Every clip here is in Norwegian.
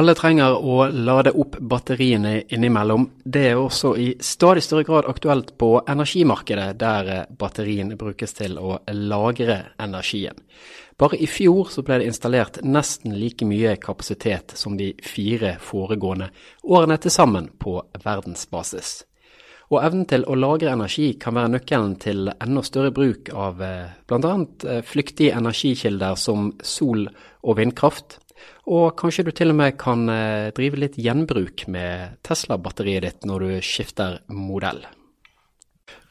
Alle trenger å lade opp batteriene innimellom. Det er også i stadig større grad aktuelt på energimarkedet, der batteriene brukes til å lagre energien. Bare i fjor så ble det installert nesten like mye kapasitet som de fire foregående årene til sammen på verdensbasis. Og evnen til å lagre energi kan være nøkkelen til enda større bruk av bl.a. flyktige energikilder som sol og vindkraft. Og kanskje du til og med kan eh, drive litt gjenbruk med Tesla-batteriet ditt når du skifter modell.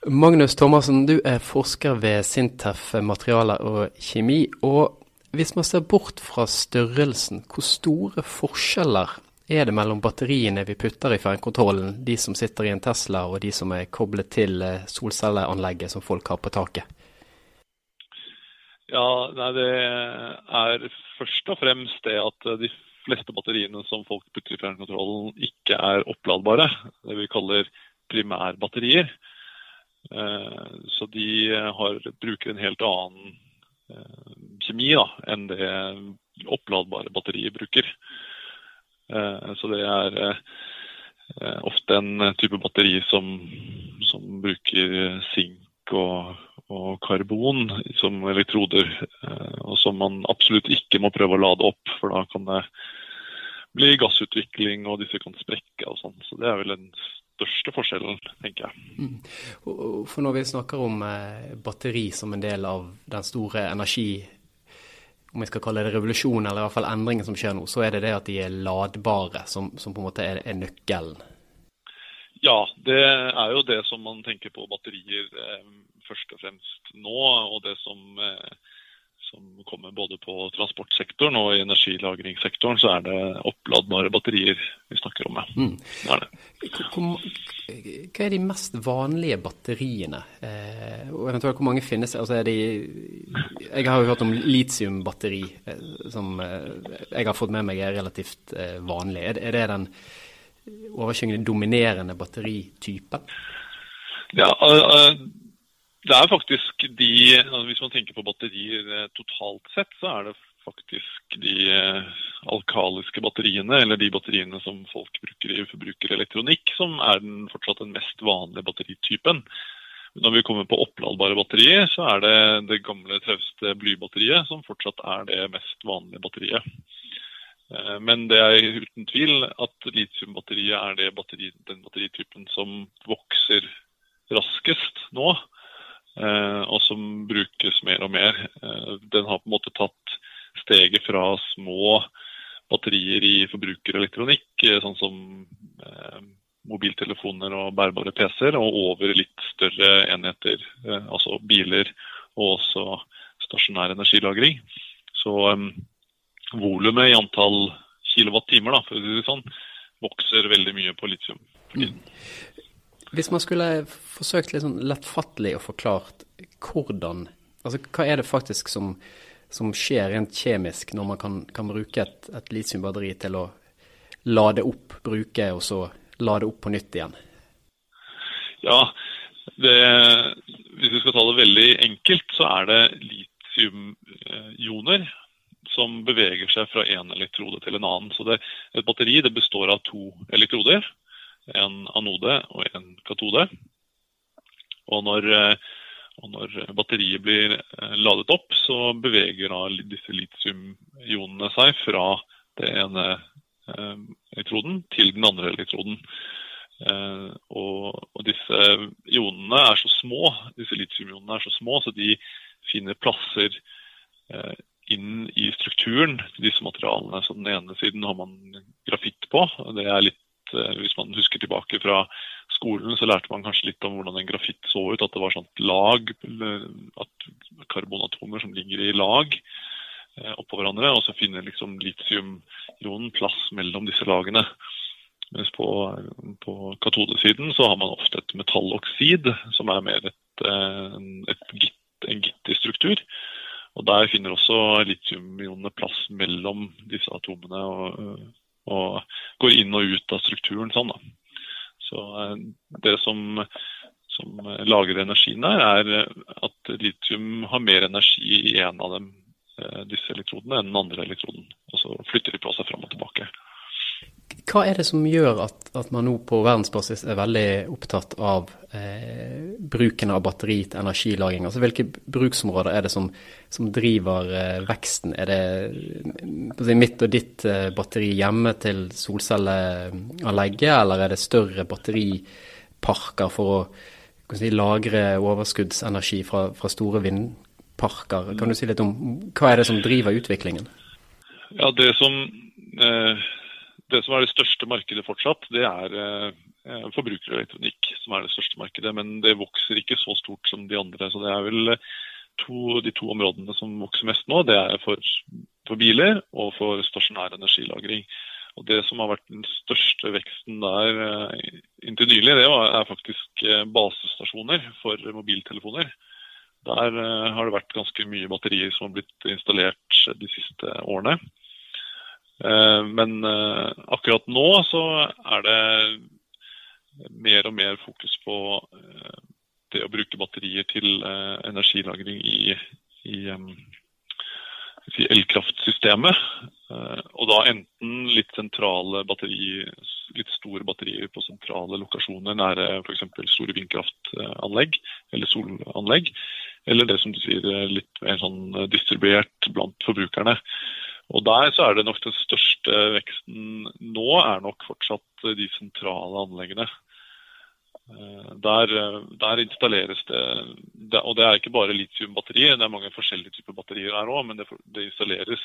Magnus Thomassen, du er forsker ved Sintef materialer og kjemi. og hvis man ser bort fra størrelsen, hvor store forskjeller er det mellom batteriene vi putter i fjernkontrollen, de som sitter i en Tesla og de som er koblet til eh, solcelleanlegget som folk har på taket? Ja, nei, Det er først og fremst det at de fleste batteriene som folk putter i fjernkontrollen, ikke er oppladbare. Det vi kaller primærbatterier. Eh, så de har, bruker en helt annen eh, kjemi da, enn det oppladbare batterier bruker. Eh, så det er ofte en type batteri som, som bruker sink og og karbon som elektroder, eh, som man absolutt ikke må prøve å lade opp, for da kan det bli gassutvikling, og disse kan sprekke og sånn. Så det er vel den største forskjellen, tenker jeg. Mm. For når vi snakker om eh, batteri som en del av den store energi om vi skal kalle det revolusjon, eller i hvert fall endringen som skjer nå, så er det det at de er ladbare som, som på en måte er, er nøkkelen? Ja, det er jo det som man tenker på batterier eh, først og fremst nå. Og det som, eh, som, kommer både på transportsektoren og i energilagringssektoren, så er det oppladbare batterier vi snakker om. Mm. Det er det. Hva er de mest vanlige batteriene? Eh, og eventuelt hvor mange finnes? Altså de, jeg har jo hørt om litiumbatteri, eh, som eh, jeg har fått med meg er relativt eh, vanlig. Er, er det den overskyggende dominerende batteritypen? Ja, uh, det er faktisk de altså Hvis man tenker på batterier uh, totalt sett, så er det faktisk de uh, alkaliske batteriene, eller de batteriene som folk bruker i forbrukerelektronikk, som er den, fortsatt den mest vanlige batteritypen. Når vi kommer på oppladbare batterier, så er det det gamle trauste blybatteriet som fortsatt er det mest vanlige batteriet. Eh, men det er uten tvil at litiumbatteriet er batteri, den batteritypen som vokser raskest nå, eh, og som brukes mer og mer. Eh, den har på en måte tatt steget fra små batterier i forbrukerelektronikk, sånn som mobiltelefoner og bærbare PC-er, og over litt større enheter, altså biler og også stasjonær energilagring. Så volumet i antall kilowattimer, da, for å si det sånn, vokser veldig mye på litium. Mm. Hvis man skulle forsøkt litt sånn lettfattelig å forklart hvordan Altså hva er det faktisk som, som skjer rent kjemisk når man kan, kan bruke et, et litiumbatteri til å lade opp, bruke og så lade opp på nytt igjen? Ja, det, hvis vi skal ta det veldig enkelt, så er det litiumioner som beveger seg fra en elektrode til en annen. Så det, Et batteri det består av to elektroder, en anode og en katode. Og når, eh, og når batteriet blir eh, ladet opp, så beveger disse litiumionene seg fra den ene eh, elektroden til den andre elektroden. Og, og, disse ionene er så små, disse litiumionene er så små, så de finner plasser inn i strukturen til disse materialene. Så Den ene siden har man grafitt på. det er litt, Hvis man husker tilbake fra skolen, så lærte man kanskje litt om hvordan en grafitt så ut. At det var sånt lag, at karbonatomer som ligger i lag eh, oppå hverandre. Og så finner liksom litiumionen plass mellom disse lagene. Mens på, på katodesiden så har man ofte et metalloksid, som er mer et, eh, et, et, en gitterstruktur. Og Der finner også litiumionene plass mellom disse atomene og, og, går inn og ut av strukturen. sånn da. Så eh, Det som, som lager energien der, er at litium har mer energi i en av dem, eh, disse elektrodene enn den andre elektroden. Og så flytter de på seg fram og tilbake. Hva er det som gjør at, at man nå på verdensbasis er veldig opptatt av eh, bruken av batteri til energilagring? Altså Hvilke bruksområder er det som, som driver eh, veksten? Er det si, mitt og ditt eh, batteri hjemme til solcelleanlegget, eller er det større batteriparker for å si, lagre overskuddsenergi fra, fra store vindparker? Kan du si litt om hva er det som driver utviklingen? Ja, Det som eh det som er det største markedet fortsatt, det er eh, forbrukerelektronikk som er det største markedet. Men det vokser ikke så stort som de andre. Så det er vel to, de to områdene som vokser mest nå. Det er for, for biler og for stasjonær energilagring. Og Det som har vært den største veksten der eh, inntil nylig, det er faktisk eh, basestasjoner for mobiltelefoner. Der eh, har det vært ganske mye batterier som har blitt installert de siste årene. Eh, men eh, akkurat nå så er det mer og mer fokus på eh, det å bruke batterier til energilagring i, i elkraftsystemet. Og da enten litt sentrale batterier, litt store batterier på sentrale lokasjoner nære f.eks. store vindkraftanlegg eller solanlegg. Eller det som du sier, litt mer sånn distribuert blant forbrukerne. Og Der så er det nok den største veksten nå er nok fortsatt de sentrale anleggene. Eh, der, der installeres det, og det er ikke bare litiumbatterier, det er mange forskjellige typer batterier her òg, men det, det, installeres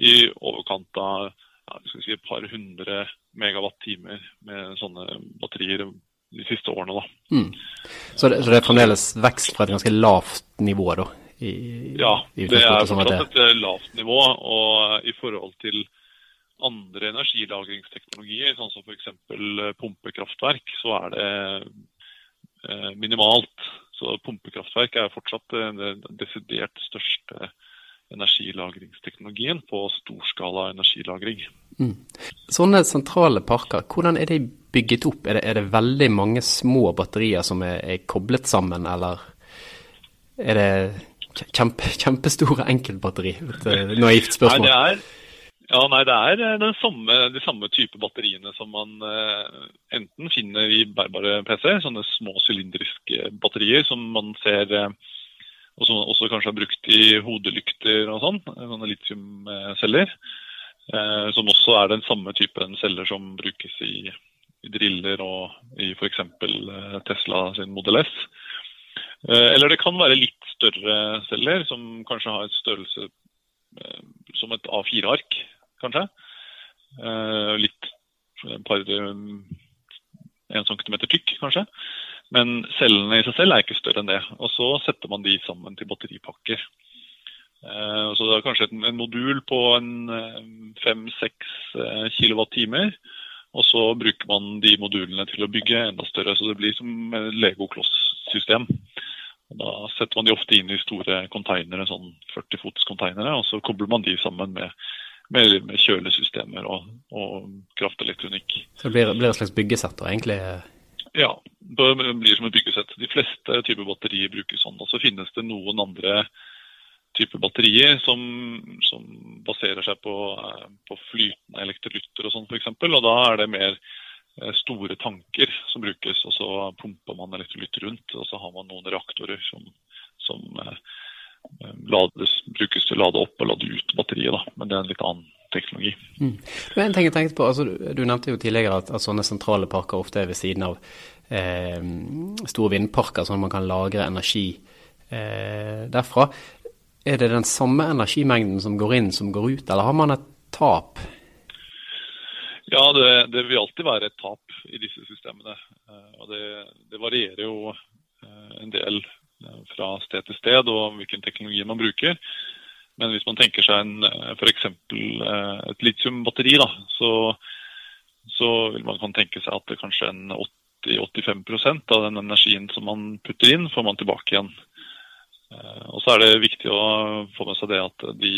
i overkant av ja, si et par hundre megawatt-timer med sånne batterier de siste årene. Mm. Så, det, så, det, er fremdeles vekst fra et ganske lavt nivå, da? I, ja, i det er fortsatt et eh, lavt nivå. Og i forhold til andre energilagringsteknologier, sånn som f.eks. Eh, pumpekraftverk, så er det eh, minimalt. Så pumpekraftverk er fortsatt den desidert største energilagringsteknologien på storskala energilagring. Mm. Sånne sentrale parker, hvordan er de bygget opp? Er det, er det veldig mange små batterier som er, er, koblet sammen, eller er det Kjempe, kjempestore enkeltbatteri. Et eh, naivt spørsmål. Nei, det er, ja, nei, det er eh, samme, de samme type batteriene som man eh, enten finner i bærbare PC, sånne små sylindriske batterier som man ser eh, og som også kanskje er brukt i hodelykter og sånn, sånne litiumceller. Eh, som også er den samme typen celler som brukes i, i driller og i f.eks. Eh, Tesla sin Model S. Eh, eller det kan være litt større celler, som kanskje har et størrelse eh, som et A4-ark, kanskje. Eh, litt et par en centimeter tykk, kanskje. Men cellene i seg selv er ikke større enn det. Og så setter man de sammen til batteripakker. Så det er kanskje en modul på en 5-6 kWt. Og så bruker man de modulene til å bygge enda større, så det blir som et Lego-kloss-system. Da setter man de ofte inn i store konteinere, sånn 40 fots konteinere, og så kobler man de sammen med, med, med kjølesystemer og, og, kraftelektronikk. Så det blir, blir et slags byggesett da, egentlig? Ja, det blir som et byggesett. De fleste typer batterier brukes sånn. Og så finnes det noen andre typer batterier som, som baserer seg på, på flytende elektrolytter og sånn f.eks. Og da er det mer Eh, store tanker som brukes, og så pumper man elektrolytt rundt. Og så har man noen reaktorer som, som eh, eh, lades, brukes til å lade opp og lade ut batteriet. Da. Men det er en litt annen teknologi. Mm. En ting jeg tenkte på, altså, Du nevnte jo tidligere at, at, sånne sentrale parker ofte er ved siden av eh, store vindparker, sånn at man kan lagre energi eh, derfra. Er det den samme energimengden som går inn, som går ut, eller har man et tap? Ja, det, det, vil alltid være et tap i disse systemene. Eh, og det, det varierer jo eh, en del eh, fra sted til sted og hvilken teknologi man bruker. Men hvis man tenker seg en, f.eks. et litiumbatteri, da, så, så, vil man kan tenke seg at kanskje en 80-85% av den energien som man putter inn, får man tilbake igjen. Og så er det viktig å få med seg det at de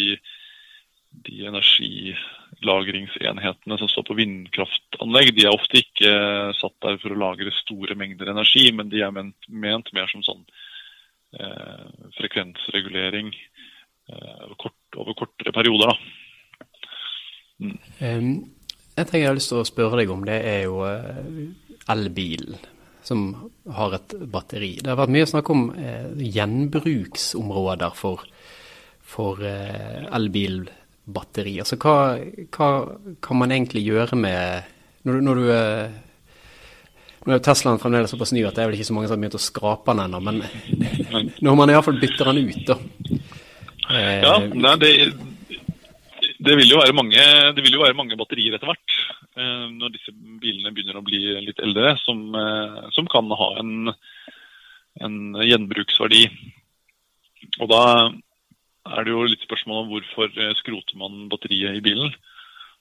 de energilagringsenhetene som står på vindkraftanlegg, de er ofte ikke satt der for å lagre store mengder energi, men de er ment, ment mer som sånn eh, frekvensregulering eh, kort, over kortere perioder. Mm. En ting jeg har lyst til å spørre deg om, det er jo elbilen som har et batteri. Det har vært mye snakk om gjenbruksområder for, for elbilbatteri. Altså hva, hva, kan man egentlig gjøre med Når, når du nå er jo Teslaen fremdeles såpass ny at det er vel ikke så mange som har begynt å skrape den ennå, men når man iallfall bytter den ut, da. Eh, ja, nei, det, det, vil jo være mange, det vil jo være mange batterier etter hvert. Eh, når disse bilene begynner å bli litt eldre, som, eh, som kan ha en, en, gjenbruksverdi. Og da er det jo litt spørsmål om hvorfor skroter man batteriet i bilen.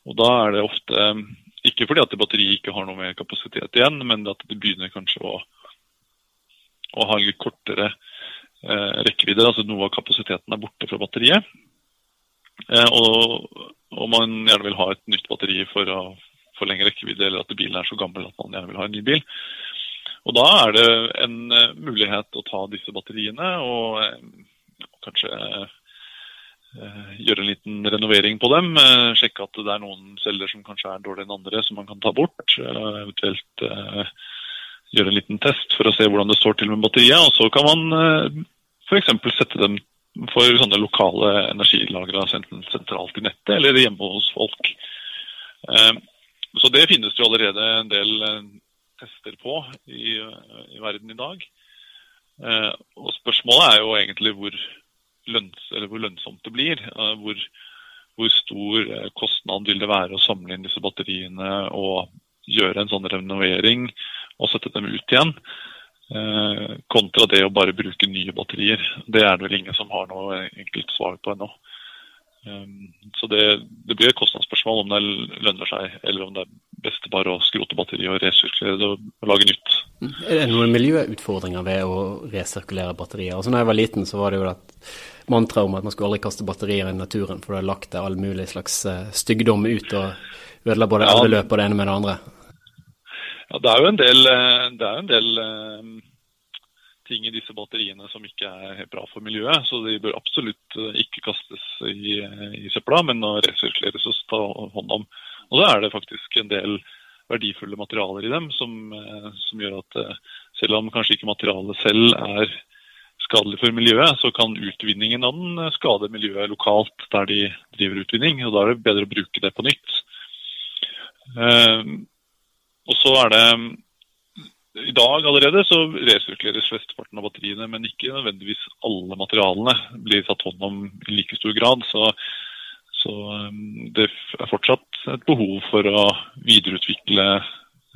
Og da er det ofte ikke fordi at batteriet ikke har noe mer kapasitet igjen, men at det begynner kanskje å, å ha en litt kortere eh, rekkevidde. Altså noe av kapasiteten er borte fra batteriet. Eh, og, og, man gjerne vil ha et nytt batteri for å forlenge rekkevidde, eller at bilen er så gammel at man gjerne vil ha en ny bil. Og Da er det en uh, mulighet å ta disse batteriene og kanskje uh, Eh, gjøre en liten renovering på dem. Eh, sjekke at det er noen celler som kanskje er dårligere enn andre, som man kan ta bort. Eventuelt eh, gjøre en liten test for å se hvordan det står til med batteriet. Og så kan man f.eks. sette dem for sånne lokale energilagre, enten sentralt i nettet eller hjemme hos folk. Så det finnes jo allerede en del tester på i, i verden i dag. Og spørsmålet er jo egentlig hvor lønns, hvor lønnsomt det blir. Eh, hvor, hvor, stor eh, kostnad vil det være å samle inn disse batteriene og gjøre en sånn renovering og sette dem ut igjen. Eh, kontra det å bare bruke nye batterier. Det er det vel ingen som har noe enkelt svar på ennå. Så det, det, blir et kostnadsspørsmål om det lønner seg, eller om det er best bare å skrote batteriet og resirkulere det og lage nytt. Er det noen miljøutfordringer ved å resirkulere batterier? Altså, når jeg var liten, så var det jo et mantra om at man skulle aldri kaste batterier i naturen, for du har lagt all mulig slags uh, styggdom ut og ødela både ja. elveløp og det ene med det andre. Ja, det er jo en del, eh, det en del uh, ting i disse batteriene som ikke er bra for miljøet. Så de bør absolutt ikke kastes i, i søpla, men resirkuleres og ta hånd om. Og så er det faktisk en del verdifulle materialer i dem som, eh, som gjør at eh, selv om kanskje ikke materialet selv er skadelig for miljøet, så kan utvinningen av den eh, skade miljøet lokalt der de driver utvinning. og Da er det bedre å bruke det på nytt. Og så er det I dag allerede så resirkuleres flesteparten av batteriene, men ikke nødvendigvis alle materialene blir tatt hånd om i like stor grad. Så så um, det er fortsatt et behov for å videreutvikle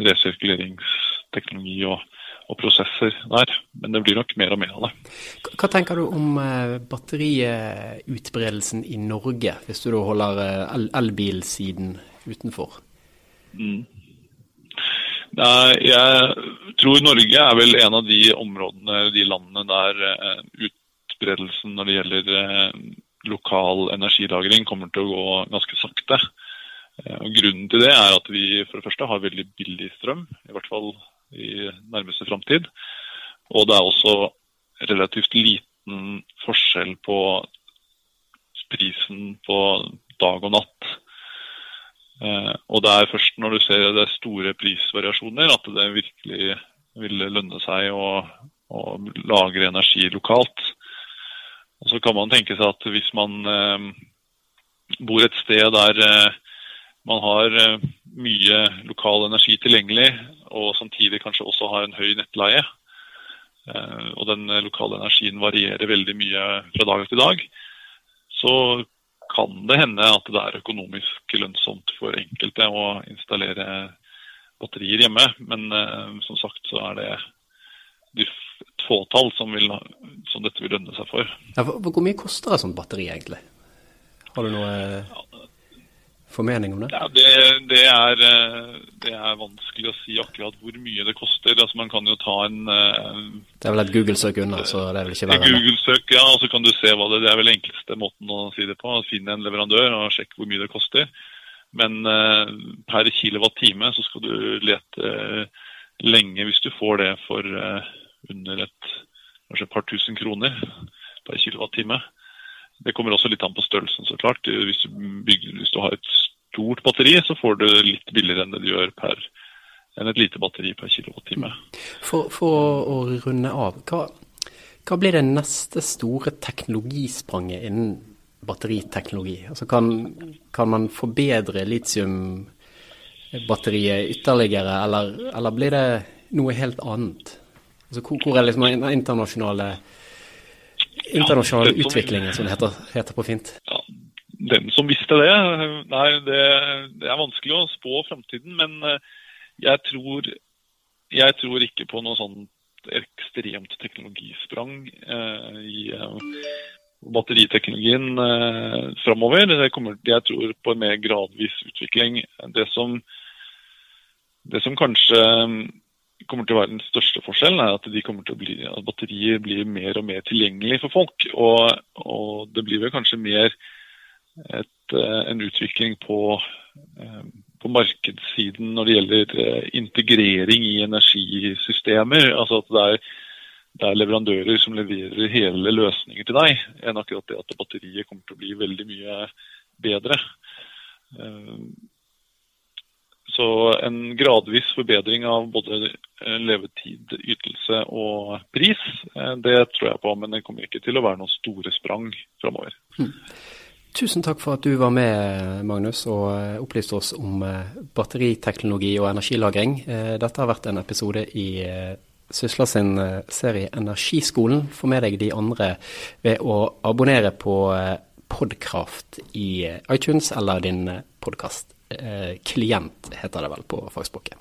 resirkuleringsteknologi og, og, prosesser der. Men det blir nok mer og mer av det. Hva tenker du om eh, batteriutbredelsen i Norge, hvis du da holder eh, elbilsiden utenfor? Mm. Jeg tror Norge er vel en av de områdene, de landene der eh, utbredelsen når det gjelder lokal energilagring kommer til å gå ganske sakte. Eh, og grunnen til det er at vi for det første har veldig billig strøm, i hvert fall i nærmeste framtid. Og det er også relativt liten forskjell på prisen på dag og natt. Eh, og det er først når du ser det store prisvariasjoner at det virkelig vil lønne seg å, å lagre energi lokalt. Og Så kan man tenke seg at hvis man eh, bor et sted der eh, man har eh, mye lokal energi tilgjengelig, og samtidig kanskje også har en høy nettleie, eh, og den lokale energien varierer veldig mye fra dag til dag, så kan det hende at det er økonomisk lønnsomt for enkelte å installere batterier hjemme. Men eh, som sagt så er det de fåtall som, vil, som, dette vil lønne seg for. Ja, hvor mye koster et sånt batteri egentlig? Har du noe formening om det? Ja, det, det, er, det, er, vanskelig å si akkurat hvor mye det koster. Altså, man kan jo ta en eh, Det er vel et Google-søk unna, så det er vel ikke verre? Google-søk, ja. Og så kan du se hva det, det er vel enkleste måten å si det på. Finne en leverandør og sjekke hvor mye det koster. Men per kilowatt-time så skal du lete lenge hvis du får det for under et, kanskje et par tusen kroner per kilowattime. Det kommer også litt an på størrelsen, så klart. Hvis du, bygger, hvis du har et stort batteri, så får du litt billigere enn det du gjør per enn et lite batteri per kilowattime. For, for å runde av, hva, hva, blir det neste store teknologispranget innen batteriteknologi? Altså kan, kan man forbedre litiumbatteriet ytterligere, eller, eller, blir det noe helt annet? Altså, hvor, hvor er liksom den internasjonale, internasjonale ja, utviklingen, som det heter, heter på fint? Ja, den som visste det? Nei, det, det er vanskelig å spå fremtiden. Men eh, jeg tror, jeg tror ikke på noe sånt ekstremt teknologisprang eh, i eh, batteriteknologien eh, framover. Jeg tror på en mer gradvis utvikling. Det som, det som kanskje kommer til å være den største forskjellen, er at, bli, at batterier blir mer og mer tilgjengelig for folk. Og, og det blir vel kanskje mer et, eh, en utvikling på, eh, på, markedssiden når det gjelder eh, integrering i energisystemer. Altså at det er, det er, leverandører som leverer hele løsninger til deg, enn akkurat det at batteriet kommer til å bli veldig mye bedre. Så en gradvis forbedring av både levetid, ytelse og pris, det tror jeg på. Men det kommer ikke til å være noen store sprang framover. Mm. Tusen takk for at du var med, Magnus, og eh, opplyste oss om eh, batteriteknologi og energilagring. Eh, dette har vært en episode i Sysla sin serie Energiskolen. Få med deg de andre ved å abonnere på Podkraft i iTunes eller din podkastklient, heter det vel på fagspråket.